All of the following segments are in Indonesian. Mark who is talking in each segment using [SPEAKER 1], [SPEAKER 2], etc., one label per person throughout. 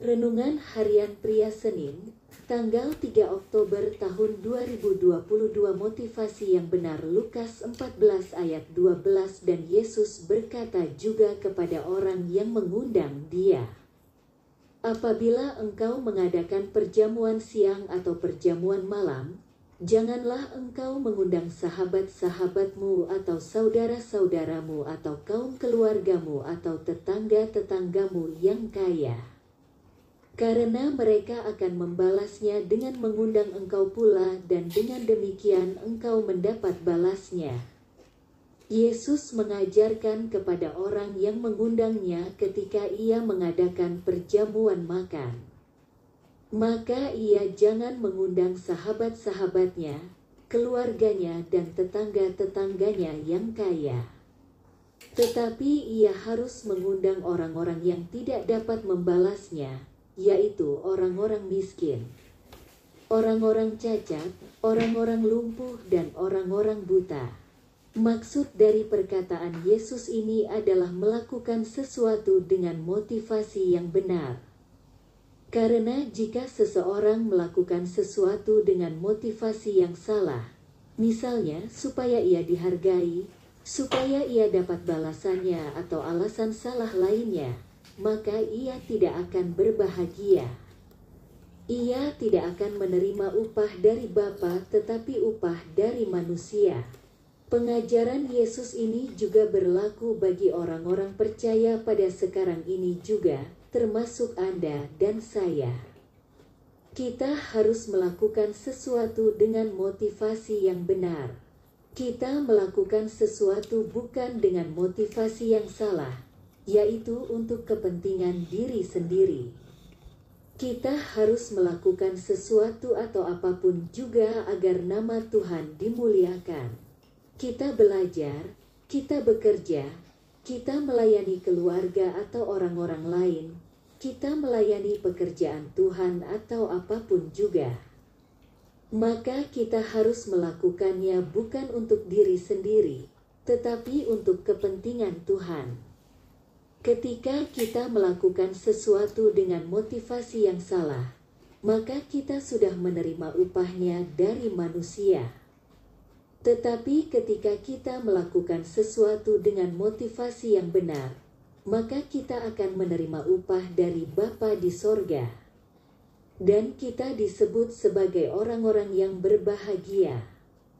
[SPEAKER 1] Renungan Harian Pria Senin, tanggal 3 Oktober tahun 2022 Motivasi yang benar Lukas 14 ayat 12 Dan Yesus berkata juga kepada orang yang mengundang dia Apabila engkau mengadakan perjamuan siang atau perjamuan malam, Janganlah engkau mengundang sahabat-sahabatmu atau saudara-saudaramu atau kaum keluargamu atau tetangga-tetanggamu yang kaya. Karena mereka akan membalasnya dengan mengundang engkau pula dan dengan demikian engkau mendapat balasnya. Yesus mengajarkan kepada orang yang mengundangnya ketika ia mengadakan perjamuan makan maka ia jangan mengundang sahabat-sahabatnya, keluarganya, dan tetangga-tetangganya yang kaya. Tetapi ia harus mengundang orang-orang yang tidak dapat membalasnya, yaitu orang-orang miskin, orang-orang cacat, orang-orang lumpuh, dan orang-orang buta. Maksud dari perkataan Yesus ini adalah melakukan sesuatu dengan motivasi yang benar karena jika seseorang melakukan sesuatu dengan motivasi yang salah, misalnya supaya ia dihargai, supaya ia dapat balasannya atau alasan salah lainnya, maka ia tidak akan berbahagia. Ia tidak akan menerima upah dari Bapa, tetapi upah dari manusia. Pengajaran Yesus ini juga berlaku bagi orang-orang percaya pada sekarang ini juga, termasuk Anda dan saya. Kita harus melakukan sesuatu dengan motivasi yang benar. Kita melakukan sesuatu bukan dengan motivasi yang salah, yaitu untuk kepentingan diri sendiri. Kita harus melakukan sesuatu atau apa pun juga agar nama Tuhan dimuliakan. Kita belajar, kita bekerja, kita melayani keluarga atau orang-orang lain, kita melayani pekerjaan Tuhan atau apa pun juga. Maka kita harus melakukannya bukan untuk diri sendiri, tetapi untuk kepentingan Tuhan. Ketika kita melakukan sesuatu dengan motivasi yang salah, maka kita sudah menerima upahnya dari manusia. Tetapi ketika kita melakukan sesuatu dengan motivasi yang benar, maka kita akan menerima upah dari Bapa di sorga. Dan kita disebut sebagai orang-orang yang berbahagia.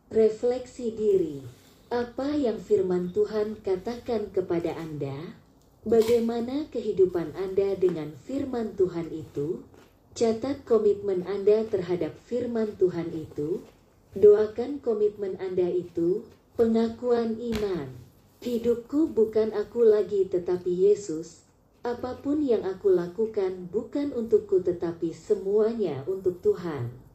[SPEAKER 1] Refleksi diri, apa yang firman Tuhan katakan kepada Anda? Bagaimana kehidupan Anda dengan firman Tuhan itu? Catat komitmen Anda terhadap firman Tuhan itu Doakan komitmen Anda itu, pengakuan iman. Hidupku bukan aku lagi tetapi Yesus. Apa pun yang aku lakukan bukan untukku tetapi semuanya untuk Tuhan.